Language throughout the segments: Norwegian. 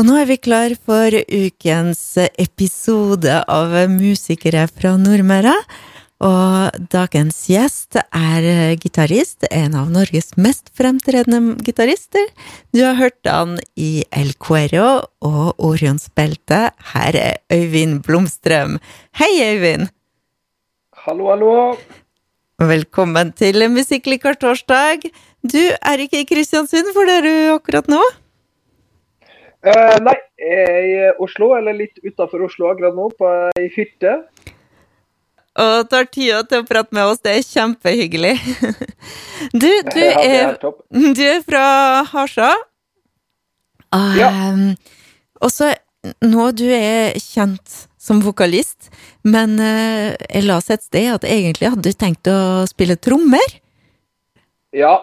Og nå er vi klar for ukens episode av Musikere fra Nordmøre. Og dagens gjest er gitarist, en av Norges mest fremtredende gitarister. Du har hørt han i El Cuero og Orionsbeltet. Her er Øyvind Blomstrøm. Hei, Øyvind! Hallo, hallo! Velkommen til Musikklikar torsdag. Du er ikke i Kristiansund, hvor er du akkurat nå? Uh, nei, jeg er i Oslo, eller litt utafor Oslo akkurat nå, på ei hytte. Og tar tida til å prate med oss, det er kjempehyggelig. Du, du, Ja, er, er du er fra Harsa. Og, Ja. ehm, og så nå du er kjent som vokalist, men uh, jeg seg et sted at egentlig hadde du tenkt å spille trommer. Ja,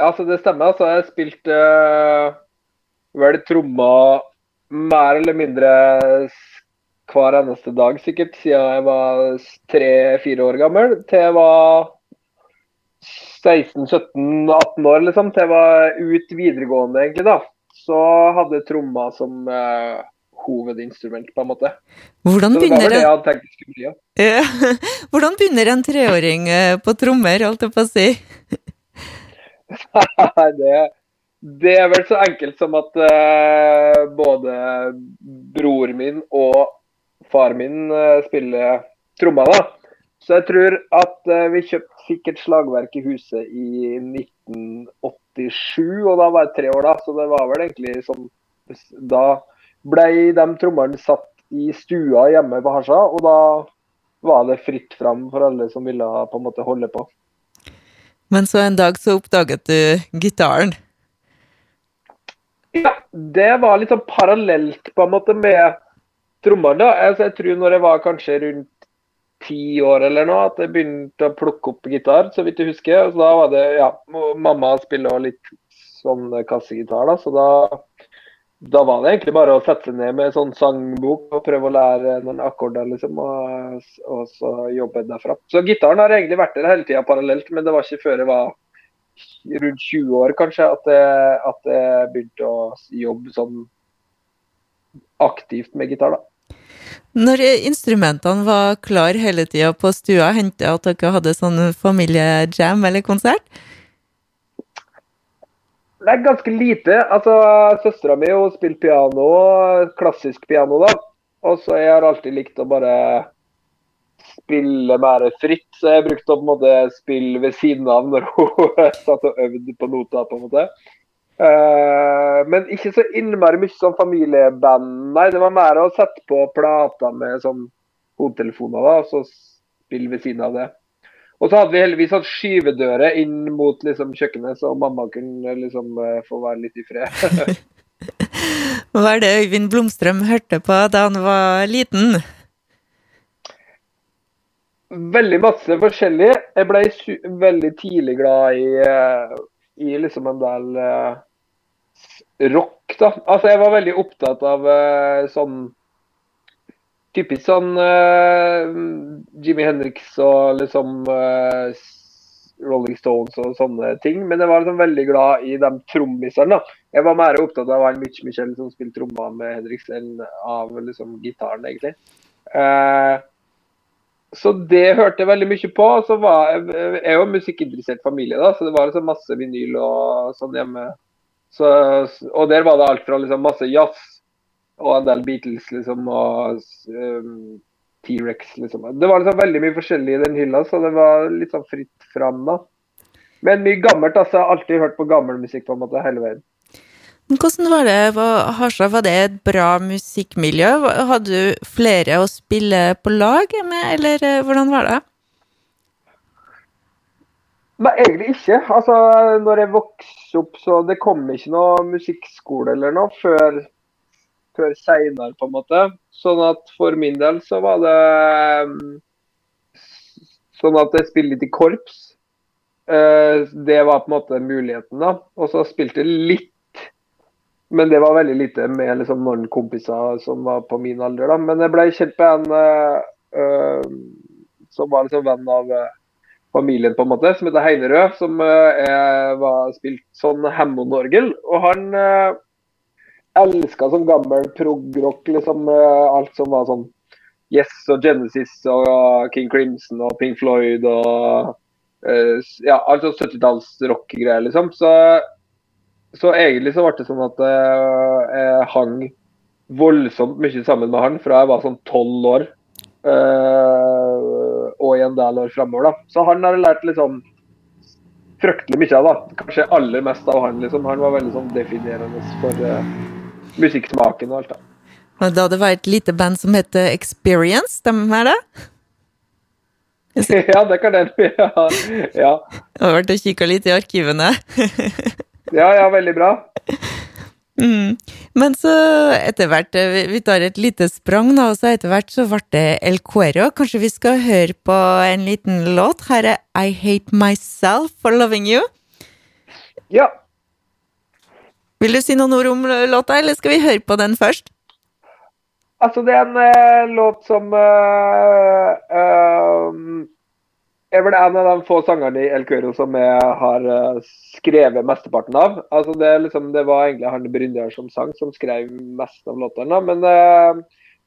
altså det stemmer. Altså, jeg spilte uh, vel tromma mer eller mindre hver eneste dag, sikkert, siden jeg var tre-fire år gammel. Til jeg var 16-17-18 år, liksom. Til jeg var ut videregående, egentlig, da. Så hadde jeg tromma som eh, hovedinstrument, på en måte. Hvordan Så det var begynner, det det bli. Ja. Ja. Hvordan begynner en treåring eh, på trommer, holdt jeg på å si? Nei, det, det er vel så enkelt som at uh, både bror min og far min uh, spiller trommer, da. Så jeg tror at uh, vi kjøpte sikkert slagverk i huset i 1987, og da var jeg tre år, da. Så det var vel egentlig sånn Da ble de trommene satt i stua hjemme på Hasja, og da var det fritt fram for alle som ville på en måte holde på. Men så en dag så oppdaget du gitaren. Ja, det var litt sånn parallelt på en måte med trommene. da. Altså, jeg tror når jeg var kanskje rundt ti år eller noe, at jeg begynte å plukke opp gitar, så vidt jeg husker. Så da var det, ja, Mamma spiller også litt sånn kassegitar, da, så da, da var det egentlig bare å sette seg ned med en sånn sangbok og prøve å lære noen akkorder, liksom, og, og så jobbe derfra. Så gitaren har egentlig vært der hele tida parallelt, men det var ikke før jeg var rundt 20 år kanskje, at at jeg begynte å jobbe sånn aktivt med gitar. da. Når instrumentene var klar hele tida på stua, hendte det at dere hadde sånn familiejam eller konsert? Det er ganske lite. altså Søstera mi hun spiller piano, klassisk piano, da. Og så jeg har alltid likt å bare spille mer fritt. Så jeg brukte å på en måte spille ved siden av når hun satt og øvde på nota. på en måte. Uh, men ikke så innmari mye sånn familieband. Nei, det var mer å sette på plater med sånn hodetelefoner da, og så spille ved siden av det. Og så hadde vi heldigvis hatt skyvedører inn mot liksom, kjøkkenet, så mamma kunne liksom eh, få være litt i fred. Hva er det Øyvind Blomstrøm hørte på da han var liten? Veldig masse forskjellig. Jeg ble veldig tidlig glad i, eh, i liksom en del uh, rock, da. Altså, jeg var veldig opptatt av uh, sånn Typisk sånn uh, Jimmy Henriks og liksom Rolling Stones og sånne ting. Men jeg var liksom veldig glad i de trommisene. Jeg var mer opptatt av han Mitch Michel som spilte trommer med Henriks, enn av liksom gitaren, egentlig. Eh, så det hørte jeg veldig mye på. Så var jeg, er jo en musikkinteressert familie, da, så det var liksom masse vinyl og sånn hjemme. Så, og der var det alt fra liksom masse jazz og en del Beatles liksom, og um, T-rex. liksom. Det var liksom veldig mye forskjellig i den hylla, så det var litt sånn fritt fram. da. Men mye gammelt. altså. Jeg har alltid hørt på gammel musikk på en måte hele veien. Hvordan var det på Harstad? Var det et bra musikkmiljø? Hadde du flere å spille på lag med, eller eh, hvordan var det? Nei, egentlig ikke. Altså, når jeg vokste opp, så det kom ikke noe musikkskole eller noe før, før seinere, på en måte. Sånn at for min del så var det um, sånn at jeg spilte litt i korps. Eh, det var på en måte muligheten, da. Og så spilte jeg litt, men det var veldig lite med liksom, noen kompiser som var på min alder, da. Men jeg ble kjent med en eh, som var liksom venn av uh, familien, på en måte, som heter Heinerød, som uh, var spilt sånn Hammond-orgel. Og han, uh, elska som gammel prog-rock, liksom. alt som var sånn Yes og Genesis og King Crimson og Pink Floyd og uh, Ja, altså 70-talls-rock-greier, liksom. Så, så, egentlig så ble det sånn at uh, jeg hang voldsomt mye sammen med han fra jeg var sånn tolv år. Uh, og i en del år framover, da. Så han har lært liksom fryktelig mye av, da. Kanskje aller mest av han, liksom. Han var veldig sånn definerende for musikksmaken og alt, da. Da det var et lite band som het Experience, stemmer det? Ja, det kan det. Ja. ja. Jeg har vært og kikka litt i arkivene. ja, ja, veldig bra. Mm. Men så etter hvert, vi tar et lite sprang, da, og så etter hvert så ble det El Cuero. Kanskje vi skal høre på en liten låt? Her er I Hate Myself for Loving You. Ja. Vil du si noen ord om låta, eller skal vi høre på den først? Altså, det er en uh, låt som uh, uh, er vel en av de få sangerne i El Cuero som jeg har skrevet mesteparten av. Altså, det, liksom, det var egentlig han Bryndjar som sang, som skrev mest av låtene. Men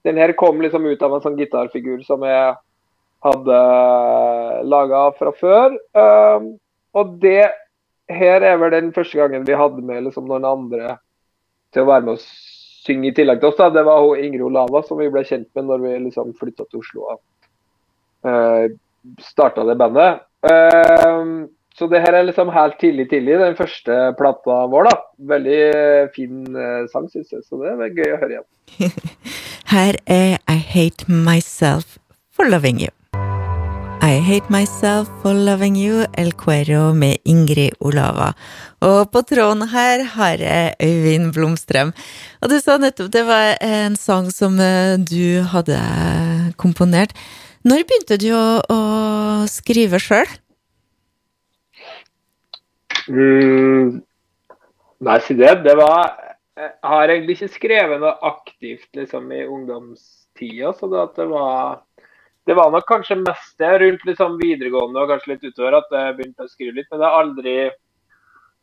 den her kom liksom ut av en sånn gitarfigur som jeg hadde laga fra før. og det her er vel den første gangen vi hadde med liksom noen andre til å være med og synge i tillegg til oss. da, Det var Ingrid Olava som vi ble kjent med når vi liksom flytta til Oslo uh, eh, starta det bandet. Uh, så det her er liksom helt tidlig, tidlig, den første plata vår. da. Veldig fin uh, sang, syns jeg, så det er gøy å høre igjen. her er I Hate Myself for Loving You. I Hate Myself for Loving You, El Cuero med Ingrid Olava. Og på tråden her har jeg Øyvind Blomstrøm. Og du sa nettopp det var en sang som eh, du hadde komponert. Når begynte du å, å skrive sjøl? Mm, nei, si det. Det var Jeg har egentlig ikke skrevet noe aktivt liksom, i ungdomstida, så det, det var det var nok kanskje mest det rundt liksom videregående og kanskje litt utover at jeg begynte å skrive litt. Men jeg har aldri,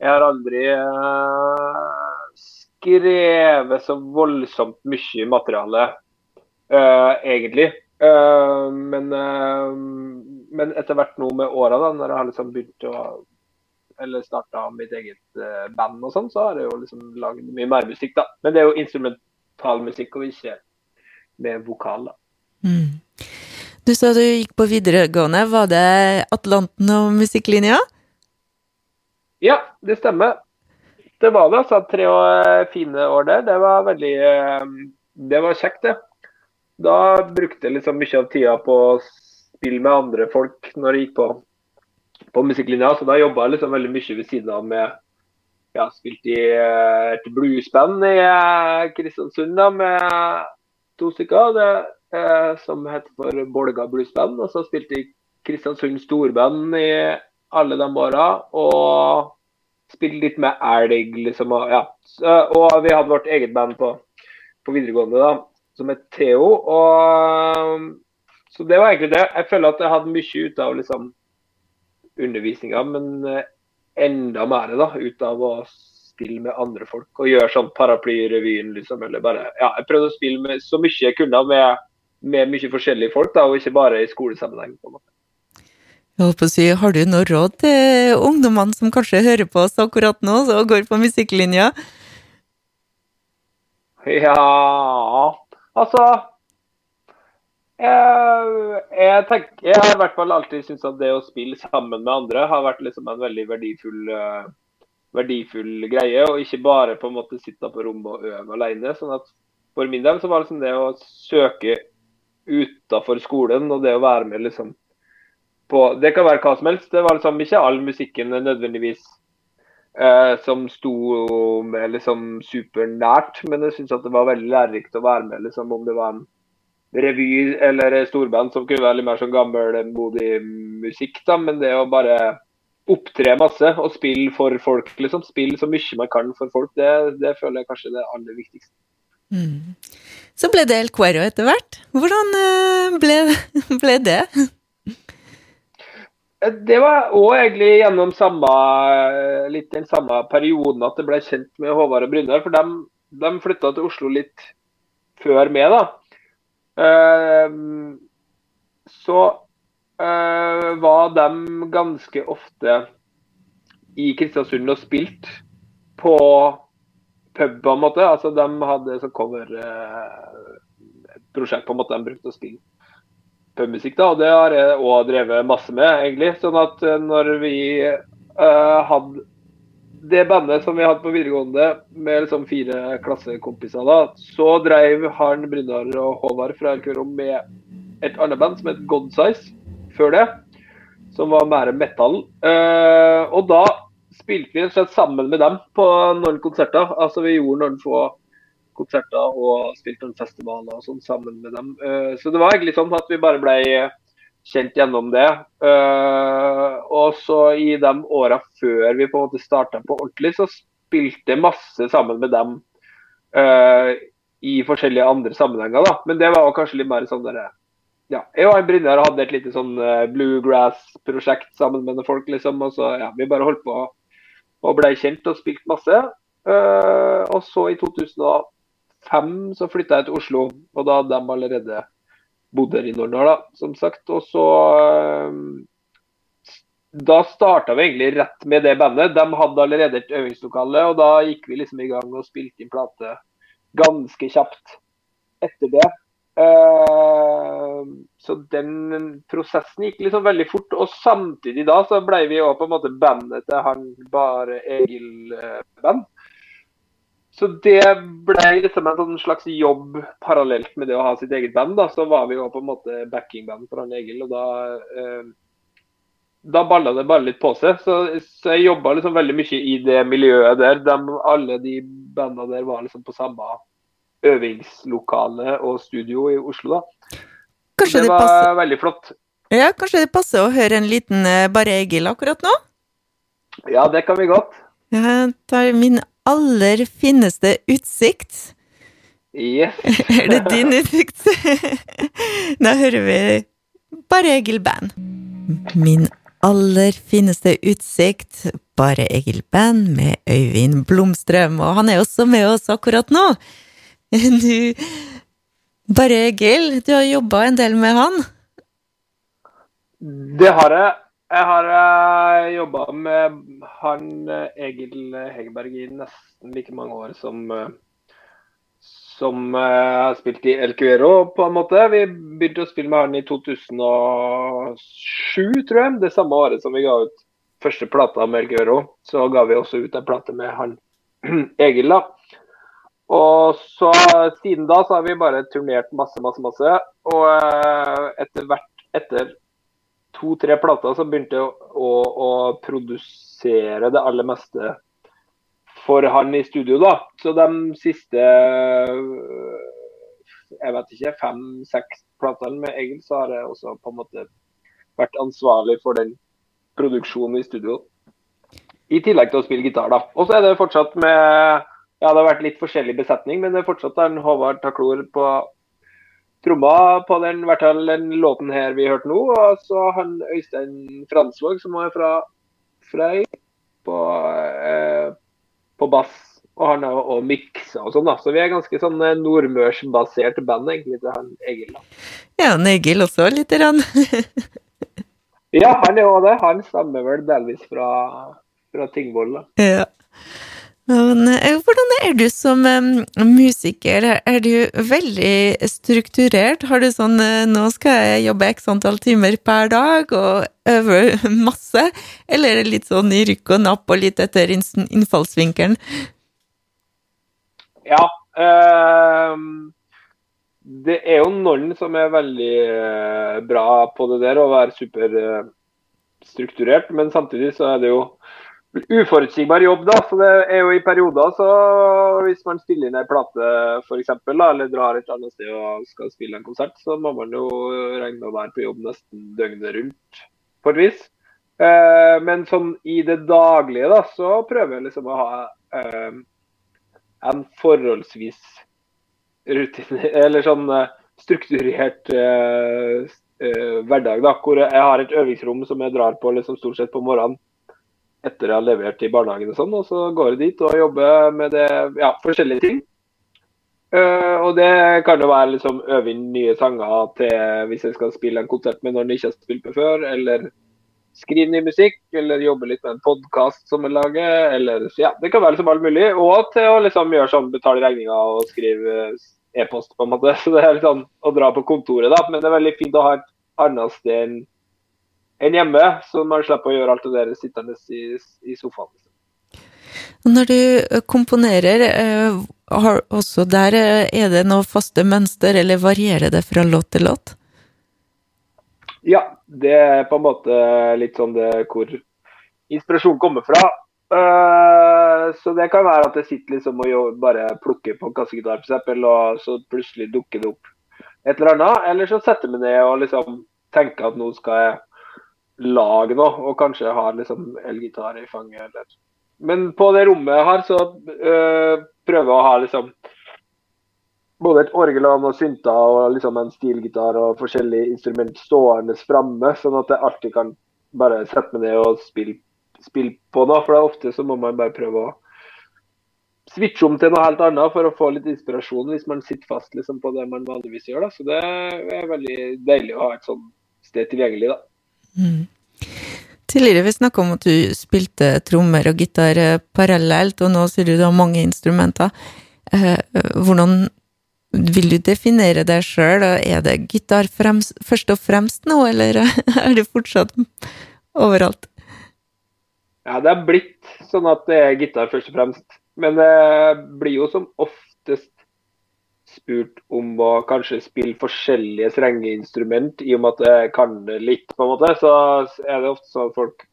jeg har aldri uh, skrevet så voldsomt mye materiale, uh, egentlig. Uh, men, men, etter hvert nå med åra, når jeg har liksom begynt å eller starta mitt eget band og sånn, så har jeg jo liksom lagd mye mer musikk, da. Men det er jo instrumentalmusikk og ikke med vokal, da. Mm. Du sa du gikk på videregående. Var det Atlanten og musikklinja? Ja, det stemmer. Det var det. altså Tre fine år der. Det var veldig eh, Det var kjekt, det. Da brukte jeg liksom mye av tida på å spille med andre folk når jeg gikk på, på musikklinja. Så da jobba jeg liksom veldig mye ved siden av med ja, spilte i et bluesband i eh, Kristiansund da, med to stykker. Det eh, som heter for Bolga Bluesband. Og så spilte jeg Kristiansund storband i alle de åra. Og spilte litt med elg, liksom. Og, ja. og vi hadde vårt eget band på, på videregående da, som het Theo. Og, så det var egentlig det. Jeg føler at jeg hadde mye ut av liksom, undervisninga, men eh, enda mer da, ut av å spille med andre folk og gjøre sånn Paraplyrevyen, liksom. Eller bare Ja, jeg prøvde å spille med så mye jeg kunne med med mye forskjellige folk, da, og ikke bare i skolesammenheng. på en måte. Jeg håper å si, Har du noe råd til ungdommene som kanskje hører på oss akkurat nå, og går på musikklinja? Ja Altså jeg, jeg, tenker, jeg har i hvert fall alltid syntes at det å spille sammen med andre har vært liksom en veldig verdifull, uh, verdifull greie. Og ikke bare på en måte sitte på rommet og øve alene. sånn at For min del så var det liksom det å søke utafor skolen, og det å være med liksom på Det kan være hva som helst. Det var liksom ikke all musikken nødvendigvis eh, som sto med liksom supernært, men jeg syns det var veldig lærerikt å være med, liksom, om det var en revy eller storband som kunne være litt mer sånn gammelmodig musikk, da, men det å bare opptre masse og spille for folk, liksom. Spille så mye man kan for folk, det, det føler jeg kanskje er det aller viktigste. Mm. Så ble det El Cuero etter hvert. Hvordan eh, ble, ble det? Det var òg egentlig gjennom samme, litt den samme perioden at det ble kjent med Håvard og Brynjar. For de, De flytta til Oslo litt før meg, da. Uh, så uh, var de ganske ofte i Kristiansund og spilt på pub, på en måte. Altså, de hadde et cover uh, prosjekt på en måte de brukte å spille pubmusikk, da, og det har jeg òg drevet masse med, egentlig. Sånn at når vi hadde det bandet som vi hadde på videregående med liksom fire klassekompiser, da, så drev han Brynjar og Håvard fra Elkøro med et annet band som het Godsize før det, som var mer metal. Uh, og da spilte vi slett sammen med dem på noen konserter. Altså vi gjorde noen få konserter og spilte noen festivaler og sånn sammen med dem. Uh, så det var egentlig sånn at vi bare ble kjent gjennom det. Uh, og så i de åra før vi på en måte starta på ordentlig, så spilte jeg masse sammen med dem uh, i forskjellige andre sammenhenger. da. Men det var kanskje litt mer sånn der, ja, Jeg og Brynjar hadde et lite sånn uh, bluegrass-prosjekt sammen med noen folk. liksom, og så ja, Vi bare holdt på og ble kjent og spilte masse. og så i 2005 så flytta jeg til Oslo, og da hadde de allerede bodd her i Norddal, da, som sagt. Og så eh, Da starta vi egentlig rett med det bandet. De hadde allerede et øvingslokale, og da gikk vi liksom i gang og spilte inn plate ganske kjapt etter det. Uh, så den prosessen gikk liksom veldig fort. Og samtidig da så ble vi jo på en måte bandet til han bare Egil-band. Så det ble liksom en sånn slags jobb parallelt med det å ha sitt eget band. da, Så var vi jo på en måte backingband for han Egil, og da eh, da balla det bare litt på seg. Så, så jeg jobba liksom veldig mye i det miljøet der. De, alle de bandene der var liksom på samme øvingslokale og studio i Oslo, da. Kanskje det, det var veldig flott. Ja, kanskje det passer å høre en liten eh, Bare Egil akkurat nå? Ja, det kan vi godt. Jeg tar min aller fineste utsikt. Yes. er det din utsikt? da hører vi Bare Egil Band. Min aller fineste utsikt, Bare Egil Band med Øyvind Blomstrøm, og han er også med oss akkurat nå. Du Bare Egil, du har jobba en del med han? Det har jeg. Jeg har uh, eh, jobba med han uh, Egil Hegerberg i nesten like mange år som uh, som uh, har spilt i El Cuero, på en måte. Vi begynte å spille med han i 2007, tror jeg. Det samme året som vi ga ut første plata med El Cuero. Så ga vi også ut en plate med han Egil, da. Og så siden da så har vi bare turnert masse, masse, masse. Og etter hvert etter to-tre plater så begynte jeg å, å, produsere det aller meste for han i studio, da. Så de siste jeg vet ikke, fem-seks platene med Egil, så har jeg også på en måte vært ansvarlig for den produksjonen i studio. I tillegg til å spille gitar, da. Og så er det fortsatt med Ja, det har vært litt forskjellig besetning, men det er fortsatt en Håvard Taklor på tromma på den, hvert fall den låten her vi hørte nå. Og så han Øystein Fransvåg, som er fra Frei, på, eh, på bass. Og han har òg miksa og sånn, da. Så vi er ganske sånn eh, nordmørsbasert band, egentlig, til han Egil. da. Ja, han Egil også, lite grann. ja, han er òg det. Han stammer vel delvis fra, fra Tingvoll, da. Ja. Men, eh, hvordan er du som musiker? Er du veldig strukturert? Har du sånn eh, 'nå skal jeg jobbe x antall timer per dag' og øve masse? Eller er det litt sånn i rykk og napp og litt etter innfallsvinkelen? Ja. Øh, det er jo noen som er veldig bra på det der, å være superstrukturert. Men samtidig så er det jo uforutsigbar jobb, da. Så det er jo i perioder, så hvis man spiller inn ei plate f.eks., eller drar et annet sted og skal spille en konsert, så må man jo regne med å være på jobb nesten døgnet rundt, på et vis. Eh, men sånn i det daglige, da, så prøver jeg liksom å ha eh, en forholdsvis rutine, eller sånn eh, strukturert hverdag, da, hvor jeg har et øvingsrom som jeg drar på liksom stort sett på morgenen etter jeg har levert i barnehagen og sånn. Og så går jeg dit og jobber med det, ja, forskjellige ting. Uh, og det kan jo være liksom øve inn nye sanger til hvis jeg skal spille en konsert med noen jeg ikke har spilt på før, eller skrive ny musikk, eller jobbe litt med en podkast som jeg lager, eller ja, det kan være liksom alt mulig. Og til å liksom gjøre sånn, betale regninger og skrive e-post, på en måte. Så det er litt sånn å dra på kontoret, da. Men det er veldig fint å ha et annet sted enn enn hjemme, så man slipper å gjøre alt det der sittende i, i sofaen. Når du eh, komponerer, eh, har også der eh, er det noe faste mønster, eller varierer det fra låt til låt? Ja, det er på en måte litt sånn det hvor inspirasjonen kommer fra. så det kan være at jeg sitter liksom og bare plukker på en kassegitar f.eks., og så plutselig dukker det opp et eller annet. Eller så setter jeg meg ned og liksom tenker at nå skal jeg lag nå, og kanskje har liksom elgitar i fanget. Eller. Men på det rommet jeg har, så øh, prøver jeg å ha liksom både et orgel og noen synter og liksom en stilgitar og forskjellige instrument stående framme, sånn at jeg alltid kan bare sette meg ned og spille, spille på noe. For det er ofte så må man bare prøve å switche om til noe helt annet for å få litt inspirasjon hvis man sitter fast liksom, på det man vanligvis gjør. Da. Så det er veldig deilig å ha et sånt sted tilgjengelig. da. Mm. Tidligere vi snakka om at du spilte trommer og gitar eh, parallelt, og nå sier du du har mange instrumenter. Eh, hvordan vil du definere deg sjøl? Er det gitar fremst, først og fremst nå, eller er det fortsatt overalt? Ja, det er blitt sånn at det er gitar først og fremst. Men det blir jo som oftest spurt om å kanskje spille forskjellige strengeinstrument, i og med at jeg kan det litt, på en måte, så er det ofte sånn at folk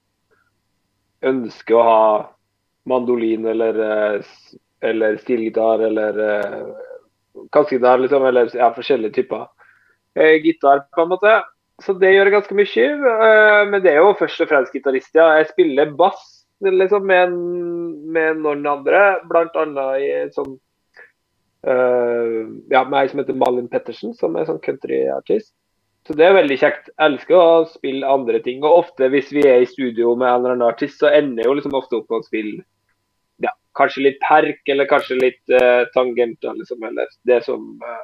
ønsker å ha mandolin eller, eh, eller stilgitar eller eh, kassegitar, liksom, eller ja, forskjellige typer eh, gitar, på en måte. Så det gjør jeg ganske mye. Men det er jo først og fremst gitarist, ja. Jeg spiller bass liksom, med, med noen andre, bl.a. i et sånt Uh, ja, meg som heter Malin Pettersen, som er sånn countryartist. Så det er veldig kjekt. Jeg elsker å spille andre ting. Og ofte hvis vi er i studio med en eller annen artist, så ender jo liksom ofte opp med å spille ja, kanskje litt perk, eller kanskje litt uh, tangenter, liksom, eller det som uh,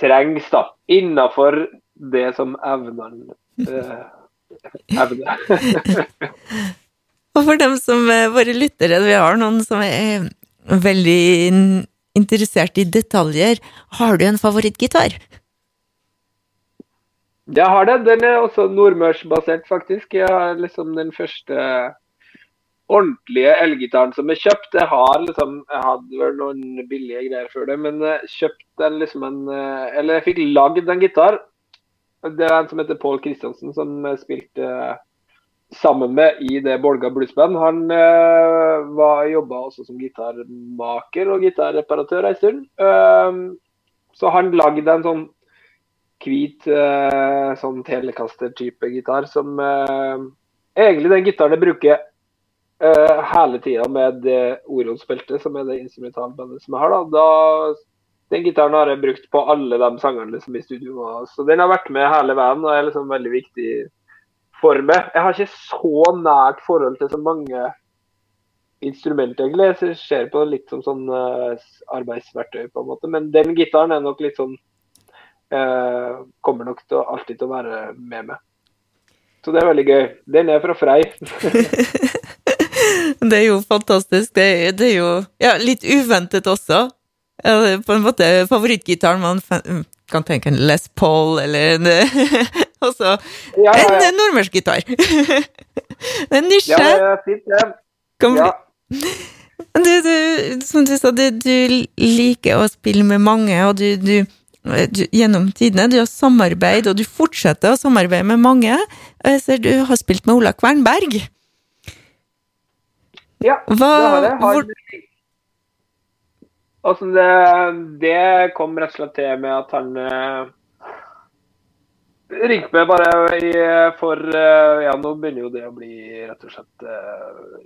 trengs, da. Innafor det som evnene uh, evner. og for dem som våre lyttere, vi har noen som er veldig interessert i detaljer. Har du en favorittgitar? Jeg har det. Den er også nordmørsbasert, faktisk. Jeg har liksom den første ordentlige elgitaren som er kjøpt. Jeg har liksom, jeg hadde vel noen billige greier før det, men jeg kjøpte den liksom en Eller jeg fikk lagd en gitar. Det er en som heter Pål Kristiansen, som spilte sammen med i det Bolga Bluesband. Han var jobba også som gitarmaker og gitarreparatør en stund. Uh, så han lagde en sånn hvit uh, sånn telekaster-type gitar som Egentlig den gitaren jeg bruker hele tida med det Orion-speltet, som er det instrumentalbandet som jeg har. da, da den gitaren har jeg brukt på alle de sangene liksom, i studio. Så den har vært med hele veien og er liksom veldig viktig for meg. Jeg har ikke så nært forhold til så mange instrumenter, egentlig. Jeg ser på det litt som sånn uh, arbeidsverktøy, på en måte. Men den gitaren er nok litt sånn uh, Kommer nok til alltid til å være med meg. Så det er veldig gøy. Den er fra Frei. det er jo fantastisk. Det, det er jo ja, litt uventet også. På en måte favorittgitaren man kan tenke en Les Paul eller en Og så ja, ja, ja. en nordmørsk gitar. en nisje. Ja, fint. Ja. Du, du, som du sa, du, du, liker å spille med mange, og du, du, gjennom tidene du har samarbeid, og du fortsetter å samarbeide med mange. Jeg ser du har spilt med Ola Kvernberg. Ja, Hva, det har jeg. Har... Hvor... Altså, det, det, kom rett og slett til med at han eh, ringte meg bare i, for eh, Ja, nå begynner jo det å bli rett og slett uh,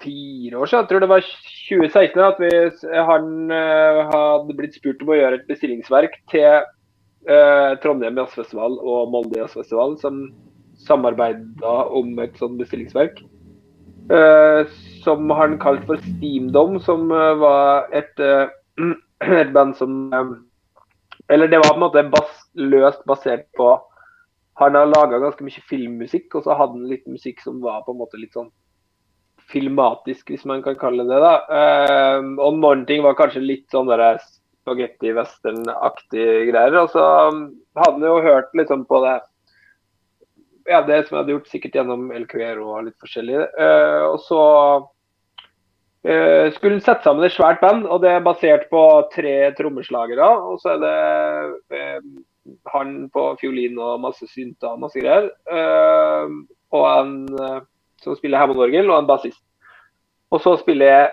fire år siden. Jeg tror det var 2016 at vi, han uh, hadde blitt spurt om å gjøre et bestillingsverk til uh, Trondheim Jazzfestival og Molde Jazzfestival, som samarbeida om et sånt bestillingsverk. Som han kalte for Steamdom, som var et et band som Eller det var på en måte bas, løst basert på Han har laga ganske mye filmmusikk, og så hadde han litt musikk som var på en måte litt sånn filmatisk, hvis man kan kalle det. Uh, og noen ting var kanskje litt sånn der spagetti-western-aktige greier. Og så hadde han jo hørt liksom på det ja, det som jeg hadde gjort sikkert gjennom LQR og litt forskjellig. Uh, og så uh, skulle sette sammen et svært band, og det er basert på tre trommeslagere. Og så er det uh, han på fiolin og masse synter og masse greier. og en som spiller hammondorgel, og en bassist. Og så spiller jeg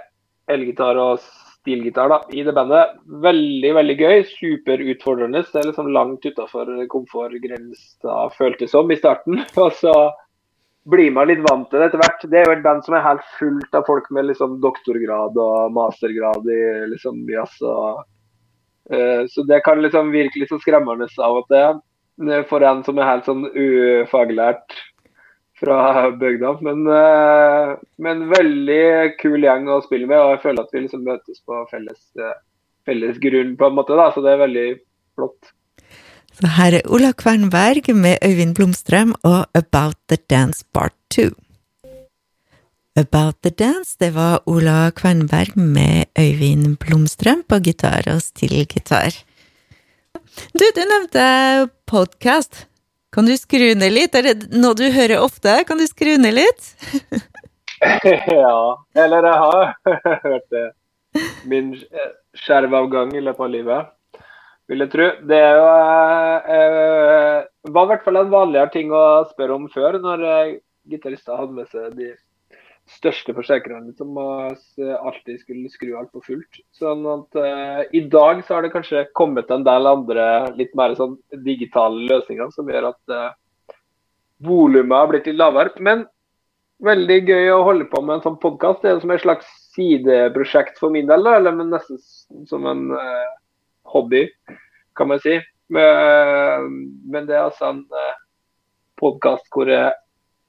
elgitar og stilgitar da, i det bandet. Veldig veldig gøy. Superutfordrende. Det er liksom langt utafor komfortgrensa, føltes som i starten. Og så blir man litt vant til det etter hvert. Det er jo et band som er helt fullt av folk med liksom doktorgrad og mastergrad i liksom jazz. og uh, Så det kan liksom virke litt så skremmende av og til for en som er helt sånn ufaglært fra bygda. Men, uh, men, veldig kul gjeng å spille med, og jeg føler at vi liksom møtes på felles, uh, felles grunn, på en måte. da, Så det er veldig flott. Så her er Ola Kvernberg med Øyvind Blomstrøm og About the Dance Part 2. About the Dance, det var Ola Kvernberg med Øyvind Blomstrøm på gitar og stillgitar. Du, du nevnte podkast. Kan du skru ned litt? Er det noe du hører ofte? Kan du skru ned litt? ja, eller jeg har hørt det. Min skjervavgang i løpet av livet, vil jeg tro. Det er jo, eh, var i hvert fall en vanligere ting å spørre om før, når eh, gitarister hadde med seg de største forsterkerne som alltid skulle skru alt på fullt. Sånn at uh, I dag så har det kanskje kommet en del andre litt mer sånn digitale løsninger som gjør at uh, volumet har blitt litt lavere. Men veldig gøy å holde på med en sånn podkast. Det er som et slags sideprosjekt for min del, da, eller nesten som en uh, hobby, kan man si. Men, men det er altså en podkast hvor jeg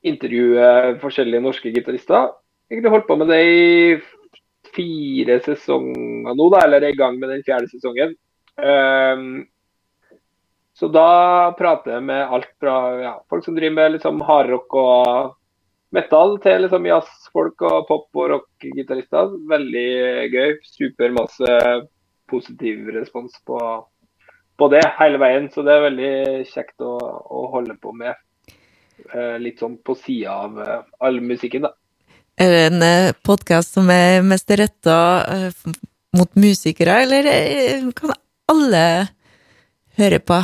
intervjue forskjellige norske gitarister. Egentlig holdt på med det i fire sesonger nå, da, eller er i gang med den fjerde sesongen. Um, så da prater jeg med alt fra ja, folk som driver med liksom hardrock og metal, til liksom jazzfolk og pop- og rockgitarister. Veldig gøy. Supermasse positiv respons på, på, det hele veien. Så det er veldig kjekt å, å holde på med. Eh, litt sånn på sida av eh, all musikken, da. Er det en eh, podkast som er mest retta mot musikere, eller kan alle høre på?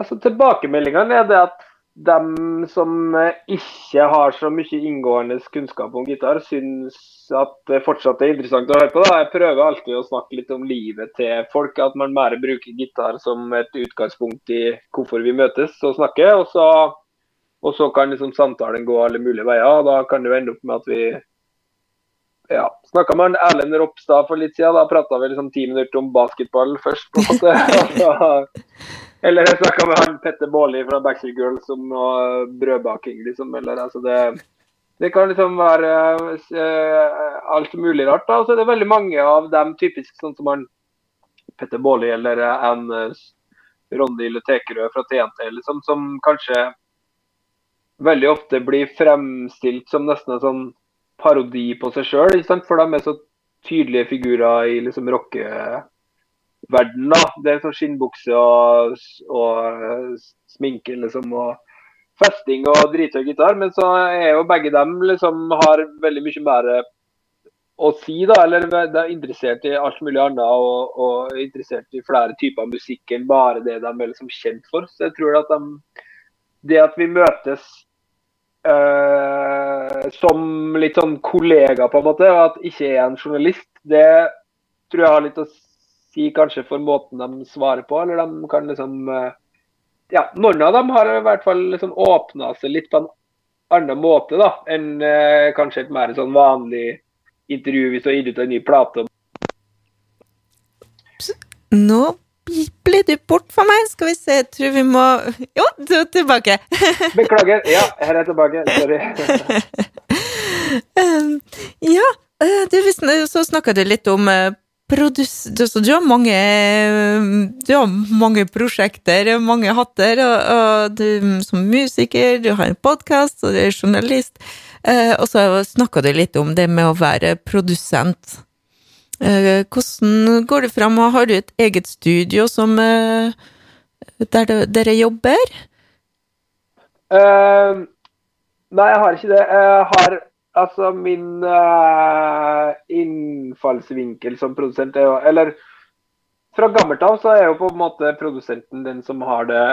Altså, Tilbakemeldingene er det at de som ikke har så mye inngående kunnskap om gitar, syns at det fortsatt er interessant å høre på. Da. Jeg prøver alltid å snakke litt om livet til folk. At man bare bruker gitar som et utgangspunkt i hvorfor vi møtes og snakker. Og så, og så kan liksom samtalen gå alle mulige veier. og Da kan det jo ende opp med at vi ja, snakka med Erlend Ropstad for litt siden. Da prata vi liksom ti minutter om basketball først. på en måte. Eller jeg snakka med han Petter Baarli fra Backstreet Girls om noe brødbaking, liksom. Eller altså det Det kan liksom være uh, alt mulig rart. da, så det er veldig mange av dem typisk sånn som han Petter Baarli eller en uh, Ronny Letekerød fra TNT, liksom, som kanskje veldig ofte blir fremstilt som nesten en sånn parodi på seg sjøl. For de er så tydelige figurer i liksom rocke verden, da. Det er sånn skinnbukse og, og, eh, sminke, liksom. og festing og drithøy gitar. Men så er jo begge dem liksom har veldig mye mer å si, da. Eller de er interessert i alt mulig annet og, og interessert i flere typer musikk enn bare det de er liksom kjent for. Så jeg tror at de, det at vi møtes øh, som litt sånn kollega, på en måte, og at ikke er en journalist, det tror jeg har litt å si kanskje for måten de svarer på, eller de kan liksom eh, Ja, noen av dem har i hvert fall liksom åpna seg litt på en annen måte da, enn eh, kanskje et mer sånn vanlig intervju hvis du har gitt ut en ny plate. Nå ble du bort for meg. Skal vi se, jeg tror vi må Jo, du er tilbake. Beklager. Ja, her er jeg tilbake. Sorry. ja, eh, du, så snakka du litt om produs... Du, så du har mange Du har mange prosjekter, mange hatter, og, og du som musiker, du har en podkast, og du er journalist. Eh, og så snakka du litt om det med å være produsent. Eh, hvordan går det fram, har du et eget studio som eh, der dere jobber? Uh, nei, jeg har ikke det. Jeg har altså min uh, innfallsvinkel som produsent er jo Eller fra gammelt av så er jo på en måte produsenten den som har det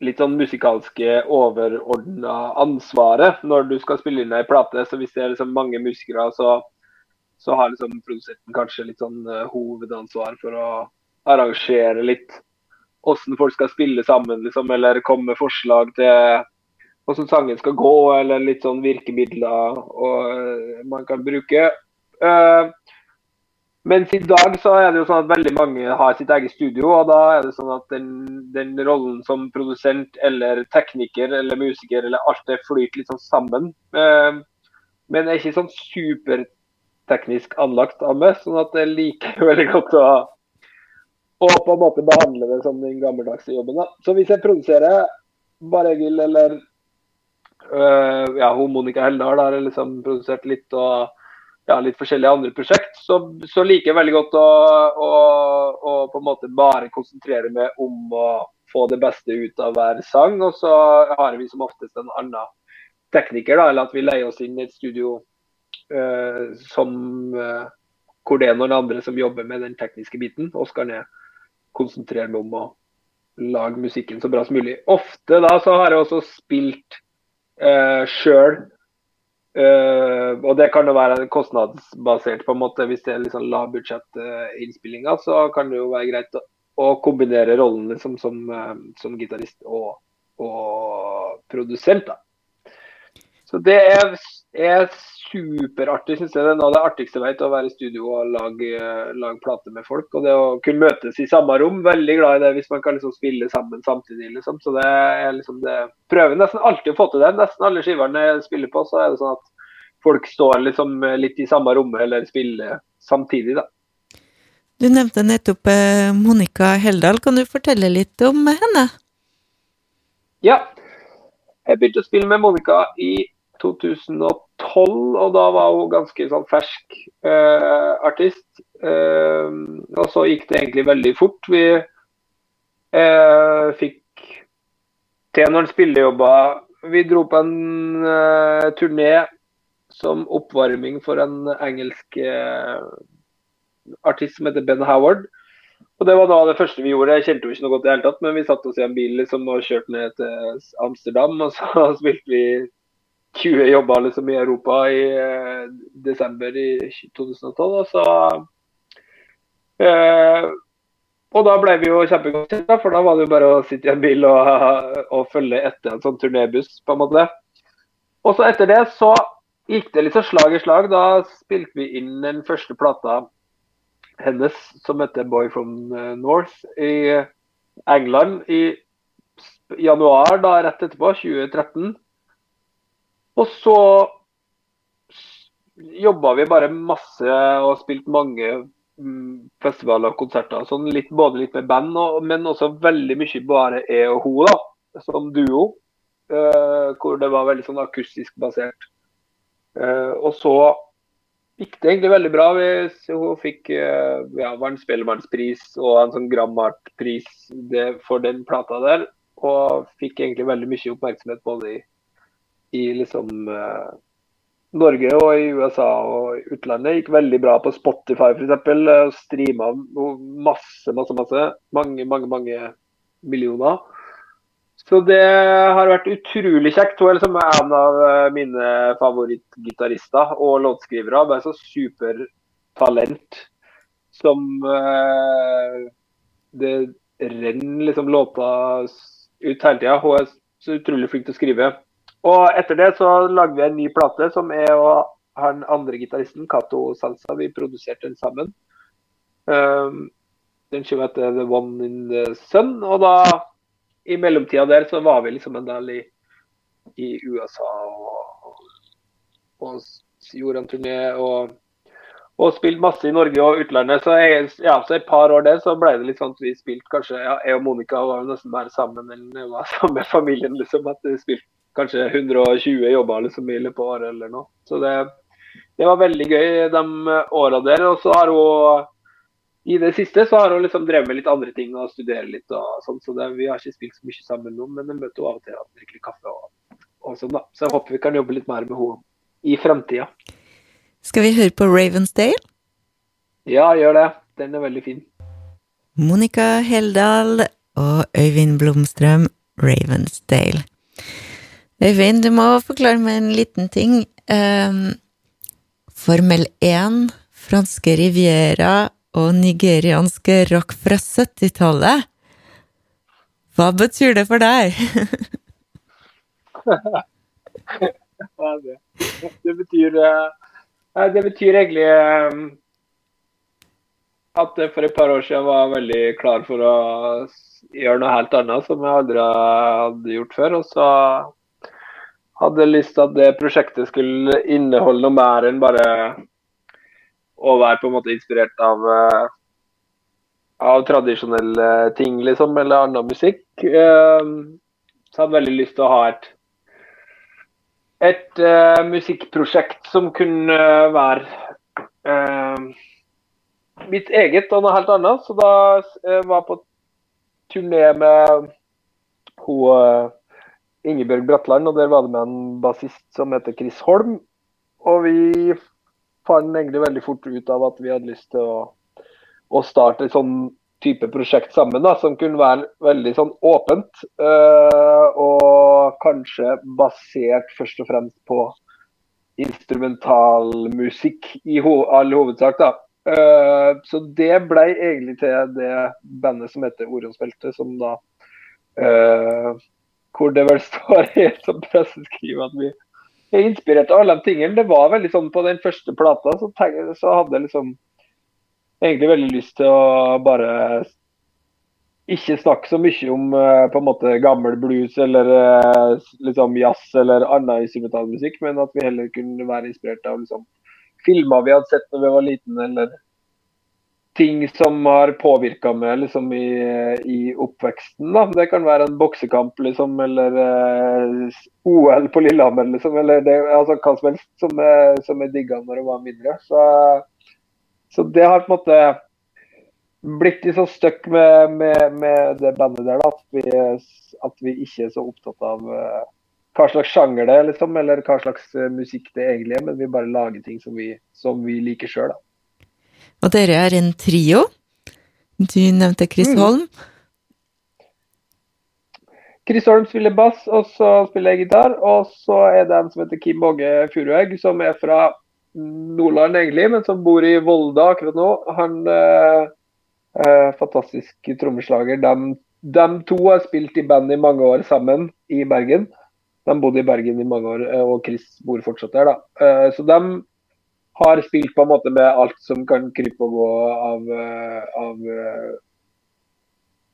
litt sånn musikalske overordna ansvaret når du skal spille inn ei plate. Så hvis det er liksom mange musikere, så, så har liksom produsenten kanskje litt sånn uh, hovedansvar for å arrangere litt åssen folk skal spille sammen, liksom, eller komme med forslag til hvordan sangen skal gå, eller litt sånn virkemidler og, uh, man kan bruke. Uh, mens i dag så er det jo sånn at veldig mange har sitt eget studio, og da er det sånn at den, den rollen som produsent eller tekniker eller musiker eller alt det flyter litt sånn sammen. Uh, men jeg er ikke sånn superteknisk anlagt av meg, sånn at jeg liker veldig godt å og på en måte behandle det som den gammeldagse jobben. Da. Så hvis jeg produserer bare jeg vil, eller øh, ja, hun Monica Heldal har liksom produsert litt, og ja, litt forskjellige andre prosjekt, så, så liker jeg veldig godt å, å, å, på en måte bare konsentrere meg om å få det beste ut av hver sang. Og så har vi som oftest en annen tekniker, da, eller at vi leier oss inn i et studio uh, som uh, hvor det er noen andre som jobber med den tekniske biten. Oskar Ned konsentrere meg om å lage musikken så bra som mulig. Ofte da så har jeg også spilt uh, sjøl. Uh, og det kan jo være kostnadsbasert, på en måte. Hvis det er liksom lavbudsjettinnspillinger, uh, så kan det jo være greit å, å kombinere rollen liksom, som, uh, som gitarist og, og, produsent. da. Så det er, er superartig. synes jeg Det er noe av det artigste jeg vet, å være i studio og lage, lage plate med folk. Og det å kunne møtes i samme rom. Veldig glad i det hvis man kan liksom spille sammen samtidig. liksom. Så det er liksom det Prøver nesten alltid å få til det. Nesten alle skiverne jeg spiller på, så er det sånn at folk står liksom litt i samme rommet eller spiller samtidig, da. Du nevnte nettopp eh, Monica Heldal. Kan du fortelle litt om henne? Ja. Jeg begynte å spille med Monica i 2012, og da var hun ganske sånn fersk eh, artist. Eh, og så gikk det egentlig veldig fort. Vi eh, fikk til noen spillejobber. Vi dro på en eh, turné som oppvarming for en engelsk eh, artist som heter Ben Howard. Og Det var da det første vi gjorde. Jeg kjente jo ikke noe godt i det hele tatt, men vi satte oss i en bil liksom, og kjørte ned til Amsterdam. Og så spilte vi 20 jobber liksom i Europa i eh, desember i 2012. Og så eh, Og da ble vi jo kjempegodt kjent, for da var det jo bare å sitte i en bil og, og følge etter en sånn turnébuss, på en måte. Og så etter det så gikk det litt så slag i slag. Da spilte vi inn den første plata hennes som heter 'Boy from North' i England i januar da rett etterpå, 2013. Og så jobba vi bare masse og spilte mange mm, festivaler og konserter. Sånn litt, både litt med band, og, men også veldig mye bare jeg og hun, da, som duo. Uh, hvor det var veldig sånn akustisk basert. Uh, og så gikk det egentlig veldig bra. Vi, hun fikk uh, ja, en Spellemannspris og en sånn Grammart-pris for den plata der. Og fikk egentlig veldig mye oppmerksomhet både i i liksom uh, Norge og i USA og utlandet. Gikk veldig bra på Spotify f.eks. Streama masse, masse, masse. Mange, mange, mange millioner. Så det har vært utrolig kjekt. Hun er liksom en av eh, mine favorittgitarister og låtskrivere. Bare så supertalent som eh, Det renner liksom låter ut hele tida. Hun er så utrolig flink til å skrive. Og etter det så lagde vi en ny plate som er og han andre gitaristen, Cato Salsa, vi produserte den sammen. Um, den skiva heter The One in the Sun. Og da, i mellomtida der, så var vi liksom en del i, i USA og, og, gjorde en turné. Og, og spilte masse i Norge og utlandet. Så, jeg, ja, så et par år der så ble det litt sånn at vi spilte kanskje ja, Jeg og Monica var nesten bare sammen jeg var sammen med familien. liksom, At vi spilte kanskje 120 jobber liksom, i løpet av året eller noe. Så det, det var veldig gøy de åra der. Og så har hun i det siste så har hun liksom drevet med litt andre ting og studerer litt. og sånn, så det, Vi har ikke spilt så mye sammen nå, men jeg møter henne av og til og drikker kaffe. og, og sånn da. Så jeg håper vi kan jobbe litt mer med henne i fremtida. Skal vi høre på Ravensdale? Ja, gjør det. Den er veldig fin. Monica Heldal og Øyvind Blomstrøm, Ravensdale. Øyvind, du må forklare meg en liten ting. Um, Formel 1, franske Riviera og nigerianske rock fra 70-tallet. Hva betyr det for deg? det, betyr uh det betyr egentlig ehm, at jeg for et par år siden var veldig klar for å gjøre noe helt annet som jeg aldri hadde gjort før. Og så hadde lyst til at det prosjektet skulle inneholde noe mer enn bare å være på en måte inspirert av, eh, av tradisjonelle ting, liksom, eller annen musikk. Ehm, så jeg hadde veldig lyst til å ha et et uh, musikkprosjekt som kunne være uh, mitt eget og noe helt annet. Så da uh, var jeg på turné med hun Ingebjørg Bratland, og der var det med en bassist som heter Chris Holm. Og vi fant egentlig veldig fort ut av at vi hadde lyst til å, å starte et sånn type prosjekt sammen, da, som kunne være veldig sånn åpent. Øh, og kanskje basert først og fremst på instrumentalmusikk i ho all hovedsak. da. Uh, så det ble egentlig til det bandet som heter Orionsbeltet, som da uh, Hvor det vel står i et presseskriv at vi er inspirert av alle de tingene. Det var veldig sånn på den første plata, så, så hadde jeg liksom egentlig veldig lyst til å bare ikke snakke så mye om uh, på en måte gammel blues eller uh, liksom jazz eller annen instrumentalmusikk, men at vi heller kunne være inspirert av liksom, filmer vi hadde sett når vi var liten, eller ting som har påvirka meg liksom, i, i, oppveksten. Da. Det kan være en boksekamp liksom, eller eh, OL på Lillehammer, liksom, eller det, altså, hva som helst som, som jeg digga når jeg var mindre. Så så det har på en måte blitt litt sånn stuck med, med, med, det bandet der, da, at vi, at vi, ikke er så opptatt av uh, hva slags sjanger det er, liksom, eller hva slags musikk det egentlig er, men vi bare lager ting som vi, som vi liker sjøl. Og dere er en trio. Du nevnte Chris mm. Holm. Chris Holm spiller bass, og så spiller jeg gitar. Og så er det en som heter Kim Båge Furuegg, som er fra Nordland, egentlig, men som bor i Volda akkurat nå. Han eh, eh, fantastisk trommeslager. De, de, to har spilt i band i mange år sammen i Bergen. De bodde i Bergen i mange år, eh, og Chris bor fortsatt der. da. Eh, så de har spilt på en måte med alt som kan krype og gå av, eh, av eh,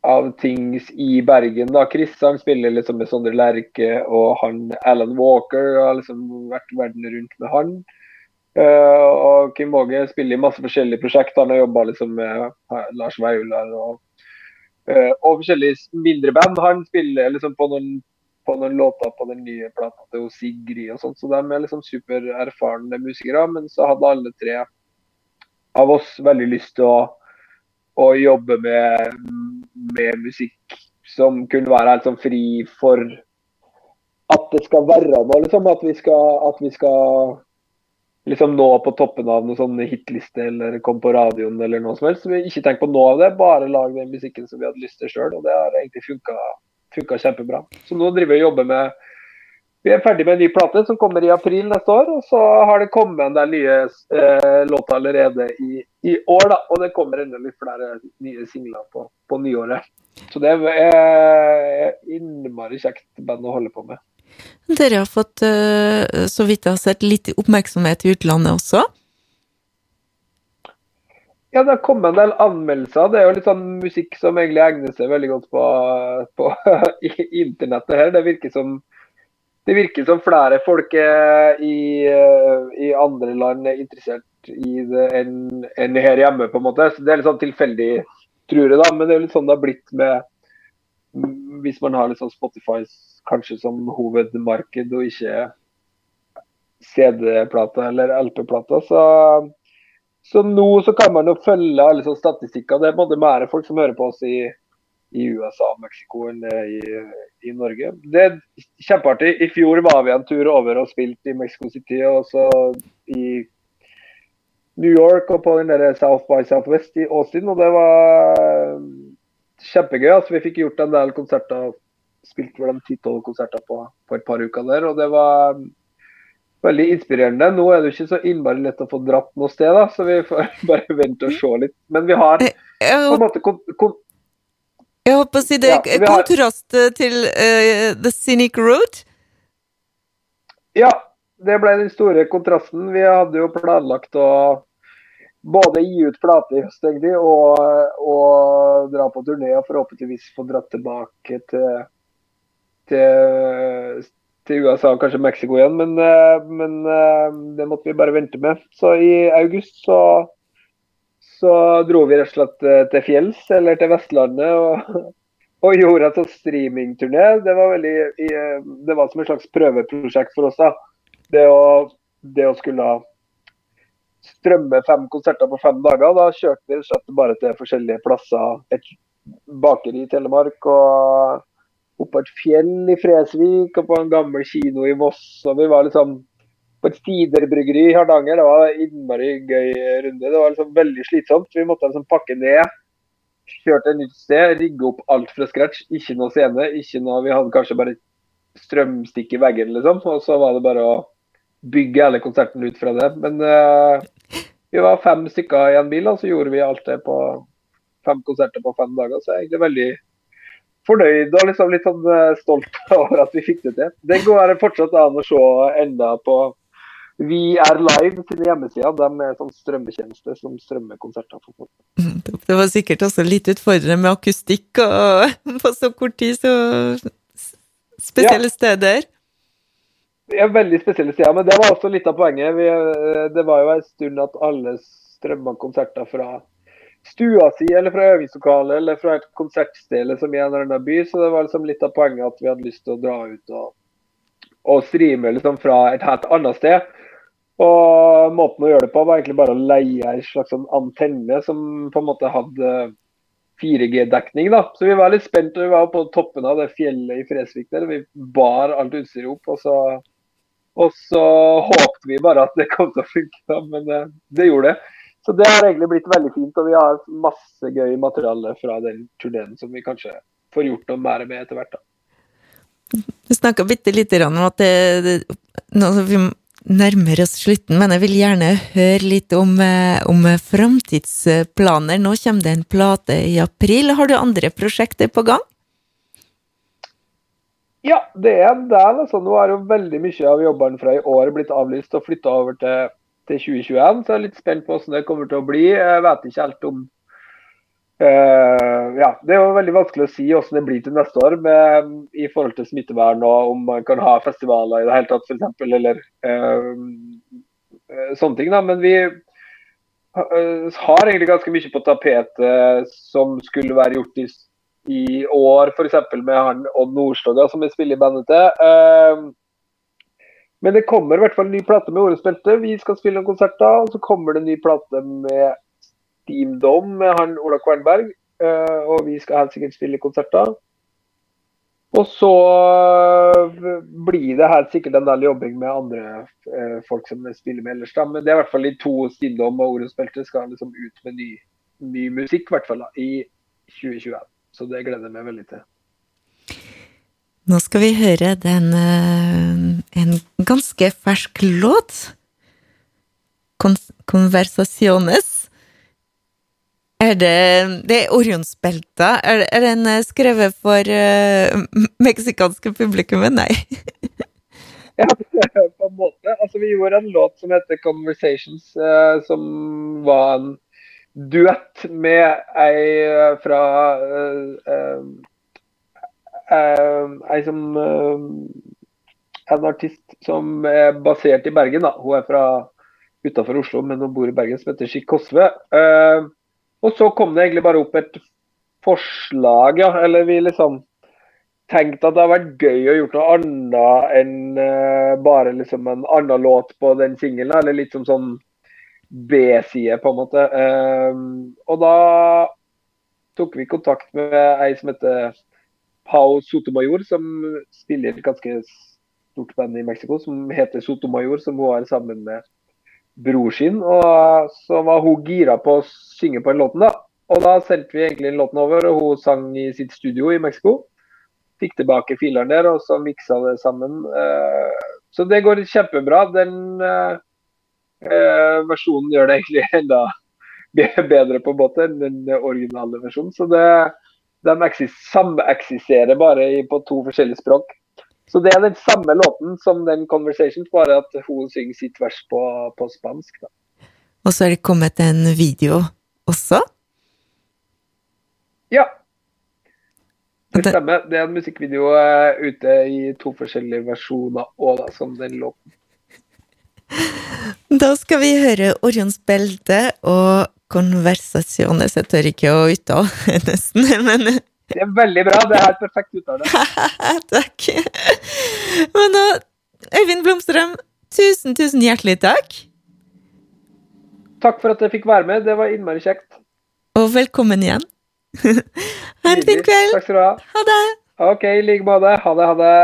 av ting i Bergen. da. Chris han spiller liksom med Sondre Lerche, og han Alan Walker har liksom vært verden rundt med han. Uh, og Kim Åge spiller i masse forskjellige prosjekter. Han har jobba liksom med Lars Vaular og, uh, og forskjellige mindre band. Han spiller liksom på noen, på noen låter på den nye plata til Sigrid og sånt, så de er liksom supererfarne musikere. Men så hadde alle tre av oss veldig lyst til å, å jobbe med, med musikk som kunne være helt sånn fri for at det skal være noe, liksom. At vi skal, at vi skal liksom nå på toppen av noen sånn hitliste eller komme på radioen eller noe som helst. Så vi ikke tenk på noe av det, bare lag den musikken som vi hadde lyst til sjøl. Og det har egentlig funka kjempebra. Så nå driver vi og jobber med Vi er ferdig med en ny plate som kommer i april neste år. Og så har det kommet en del nye eh, låter allerede i, i, år, da. Og det kommer enda litt flere nye singler på, på nyåret. Så det er innmari kjekt band å holde på med. Dere har fått, eh, så vidt jeg har sett, litt oppmerksomhet i utlandet også? Ja, det har kommet en del anmeldelser. Det er jo litt sånn musikk som egentlig egner seg veldig godt på, på internettet her. Det virker som det virker som flere folk i, i, andre land er interessert i det enn en her hjemme, på en måte. Så Det er litt sånn tilfeldig, tror jeg, da. Men det er jo litt sånn det har blitt med Hvis man har litt sånn Spotify kanskje som hovedmarked, og ikke CD-plater eller LP-plater, så, så nå så kan man jo følge alle sånne statistikker. Det er både mer folk som hører på oss i i USA Mexico enn i, i, Norge. Det er kjempeartig. I fjor var vi en tur over og spilte i Mexico City og så i New York og på den der South by Southwest i Austin. Og det var kjempegøy. altså Vi fikk gjort en del konserter. Spilte vel ti-tolv konserter på, på, et par uker der. og det var veldig inspirerende. Nå er det jo ikke så innmari lett å få dratt noe sted, da, så vi får bare vente og se litt. Men vi har eh, på en måte jeg håper å si det ja, kontrast har... til uh, The Cynic Road? Ja, det ble den store kontrasten. Vi hadde jo planlagt å både gi ut plate i høst egentlig, og, og, dra på turné og forhåpentligvis få dratt tilbake til, til, til USA, kanskje Mexico igjen. Men, eh, men, eh, det måtte vi bare vente med. Så i august så så dro vi rett og slett eh, til fjells, eller til Vestlandet, og, og gjorde en sånn streamingturné. Det var veldig, det var som et slags prøveprosjekt for oss. da. Det å, det å skulle strømme fem konserter på fem dager. Da kjørte vi rett og slett bare til forskjellige plasser. Et bakeri i Telemark og opp på et fjell i Fresvik og på en gammel kino i Voss. og Vi var liksom på et siderbryggeri i Hardanger. Det var innmari gøy runde. Det var liksom veldig slitsomt. Vi måtte liksom pakke ned. Kjøre til et nytt sted, rigge opp alt fra scratch. Ikke noe scene. ikke noe, Vi hadde kanskje bare strømstikk i veggen, liksom. Og så var det bare å bygge hele konserten ut fra det. Men uh, vi var fem stykker i en bil, og så gjorde vi alt det på fem konserter på fem dager. Så det er egentlig veldig fornøyd og liksom litt sånn eh, stolt over at vi fikk det til. Det går fortsatt an å se enda på vi er live sine hjemmesider. De er sånn strømmetjeneste som strømmer konserter for folk. Det var sikkert også litt utfordrende med akustikk og på så kort tid, så spesielle ja. steder. Ja, veldig spesielle steder. Men det var også litt av poenget. Vi, det var jo en stund at alle strømma konserter fra stua si, eller fra øvingslokalet, eller fra et konsertsted som i en eller annen by. Så det var liksom litt av poenget at vi hadde lyst til å dra ut og, og streame liksom fra et helt annet sted. Og måten å gjøre det på var egentlig bare å leie en slags sånn antenne som på en måte hadde 4G-dekning. da. Så vi var litt spent. Vi var på toppen av det fjellet i Fresvik der. Vi bar alt utstyret opp. Og så, og så håpte vi bare at det kom til å funke, da, men det, det, gjorde det. Så det har egentlig blitt veldig fint. Og vi har masse gøy materiale fra den turneen som vi kanskje får gjort noe mer med etter hvert. da. Du snakka bitte lite grann om at det, nå, vi nærmer oss slutten, men jeg vil gjerne høre litt om, eh, om framtidsplaner. Nå kommer det en plate i april. Har du andre prosjekter på gang? Ja, det er en del. Altså. Nå har jo veldig mye av jobbene fra i år blitt avlyst og flytta over til, til 2021. Så jeg er litt spent på hvordan det kommer til å bli. Jeg vet ikke helt om Uh, ja, Det er jo veldig vanskelig å si hvordan det blir til neste år med, i forhold til smittevern og om man kan ha festivaler i det hele tatt f.eks. Eller uh, sånne ting. da, Men vi uh, har egentlig ganske mye på tapetet som skulle være gjort i, i år, f.eks. med han Odd Nordstoga som vi spiller i bandet til. Men det kommer i hvert fall en ny plate med Årets. Vi skal spille konsert da, Og så kommer det en ny plate med Steam Dom med han Ola Kvernberg. Eh, og vi skal helt sikkert spille konserter. Og så eh, blir det helt sikkert en del jobbing med andre eh, folk som spiller med ellers. Da. Men det er i hvert fall de to Stindom og Orens Belte skal liksom ut med ny, ny musikk, i hvert fall da, i 2021. Så det gleder jeg meg veldig til. Nå skal vi høre den en ganske fersk låt. Conversaciones er det, det er Orionsbelta. Er, er den eh, skrevet for uh, meksikanske publikummet? Nei. ja, på en måte. Altså, vi gjorde en låt som heter 'Conversations', uh, som var en duett med ei fra uh, Ei som En artist som er basert i Bergen, da. Hun er fra utafor Oslo, men hun bor i Bergen, som heter Skikk Kosve. Uh, og så kom det egentlig bare opp et forslag, ja. Eller vi liksom tenkte at det hadde vært gøy å gjøre noe annet enn uh, bare liksom en annen låt på den singelen. Eller litt som sånn B-side, på en måte. Uh, og da tok vi kontakt med ei som heter Pau Sotomayor, som spiller et ganske stort band i Mexico som heter Sotomayor, som hun har sammen med bror sin. Og så var hun gira på å synge på den låten, da. Og da sendte vi egentlig låten over, og hun sang i sitt studio i Mexico. Fikk tilbake fileren der, og så miksa det sammen. Eh, så det går kjempebra. Den eh, eh, versjonen gjør det egentlig enda bedre på båten enn den originale versjonen. Så det, de sameksisterer bare på to forskjellige språk. Så det er den samme låten som den 'Conversation', bare at hun synger sitt vers på, på spansk. Da. Og så er det kommet en video også? Ja. Det stemmer. Det er en musikkvideo uh, ute i to forskjellige versjoner òg, som den låten. Da skal vi høre Orions belte og konversasjoner. Jeg tør ikke å uttale nesten, men Det er veldig bra. Det er helt perfekt uttale. takk. Men da, Øyvind Blomstrøm, tusen, tusen hjertelig takk. Takk for at jeg fikk være med. Det var innmari kjekt. Og velkommen igjen. ha en fin kveld. Takk skal du ha. Ha det. Ok, i like måte. Ha det, ha det.